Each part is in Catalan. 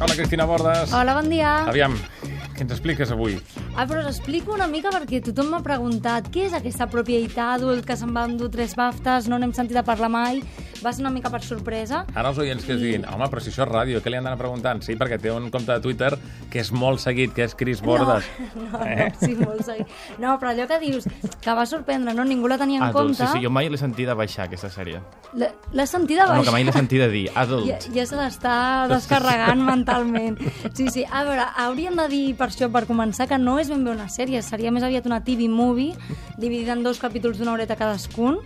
Bona, Cristina Bordes. Hola, bon dia. Aviam, què ens expliques avui? Ah, però us explico una mica perquè tothom m'ha preguntat què és aquesta propietat adult que se'n va endur tres baftes, no n'hem sentit a parlar mai, va ser una mica per sorpresa. Ara els oients que es diguin, home, però si això és ràdio, què li han d'anar preguntant? Sí, perquè té un compte de Twitter que és molt seguit, que és Cris Bordes. No, no, no, sí, molt seguit. No, però allò que dius, que va sorprendre, no? Ningú la tenia en Adult, compte. sí, sí, jo mai l'he sentida baixar, aquesta sèrie. L- L'has sentida No, baixar? que mai l'he sentida dir, adult. Ja, ja se l'està descarregant mentalment. Sí, sí. A veure, hauríem de dir per això, per començar, que no és ben bé una sèrie, seria més aviat una TV movie, dividida en dos capítols d'una horeta cadascun,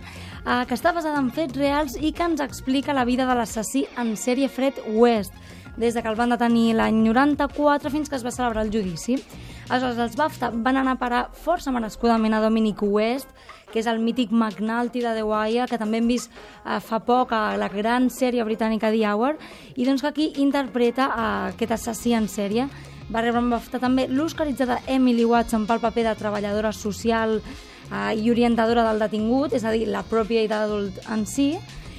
eh, que està basada en fets reals i que ens explica la vida de l'assassí en sèrie Fred West, des de que el van detenir l'any 94 fins que es va celebrar el judici. Aleshores, els BAFTA van anar a parar força merescudament a Dominic West, que és el mític McNulty de The Wire, que també hem vist eh, fa poc a la gran sèrie britànica The Hour, i doncs que aquí interpreta eh, aquest assassí en sèrie. Va rebre un BAFTA també l'oscaritzada Emily Watson pel paper de treballadora social eh, i orientadora del detingut, és a dir, la pròpia edat adult en si,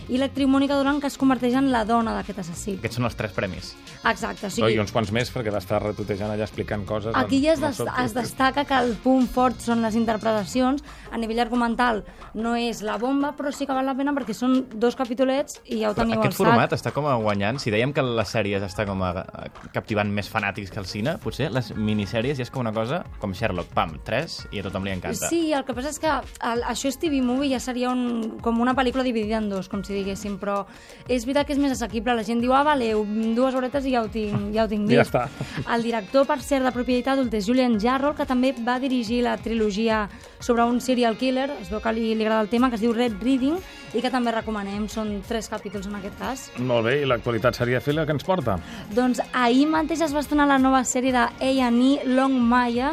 i l'actriu Mònica Duran, que es converteix en la dona d'aquest assassí. Aquests són els tres premis. Exacte, o sigui, I uns quants més, perquè va estar retutejant allà explicant coses. Aquí ja es, des sé, es destaca que el punt fort són les interpretacions. A nivell argumental no és la bomba, però sí que val la pena perquè són dos capitolets i ja ho teniu Aquest al format sac. està com a guanyant. Si dèiem que les sèries està com a, a captivant més fanàtics que el cine, potser les minissèries ja és com una cosa com Sherlock, pam, tres, i a tothom li encanta. Sí, el que passa és que el, això és TV Movie, ja seria un, com una pel·lícula dividida en dos, com si diguéssim, però és veritat que és més assequible. La gent diu, ah, vale, dues horetes i ja ho tinc, ja ho tinc Ja vist. està. El director, per cert, de propietat adult és Julian Jarrell, que també va dirigir la trilogia sobre un serial killer, es veu que li, li agrada el tema, que es diu Red Reading, i que també recomanem. Són tres capítols en aquest cas. Molt bé, i l'actualitat seria fila que ens porta? Doncs ahir mateix es va estrenar la nova sèrie de A&E Long Maya,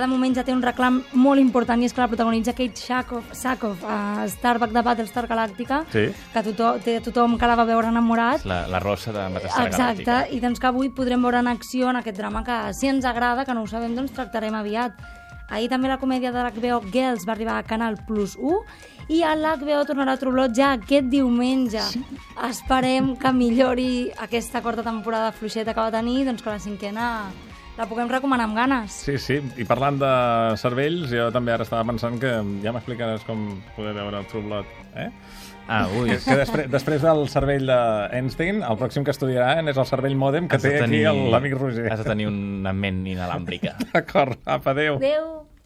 de moment ja té un reclam molt important i és que la protagonitza Kate Shakov, Sakov, a Starbuck de Battlestar Galàctica, Sí. que tothom, té tothom que la va veure enamorat. La, la rossa de Battlestar Exacte, Galàctica. i doncs que avui podrem veure en acció en aquest drama que si ens agrada, que no ho sabem, doncs tractarem aviat. Ahir també la comèdia de l'HBO Girls va arribar a Canal Plus 1 i a l'HBO tornarà a Troblot ja aquest diumenge. Sí. Esperem que millori aquesta quarta temporada fluixeta que va tenir, doncs que la cinquena la puguem recomanar amb ganes. Sí, sí, i parlant de cervells, jo també ara estava pensant que ja m'explicaràs com poder veure el True Blood, eh? Ah, ui. Que, que després, després del cervell d'Einstein, el pròxim que estudiaran és el cervell mòdem que Has té aquí tenir- el- l'amic Roger. Has de tenir una ment inalàmbrica. D'acord, apa, adéu. Adéu!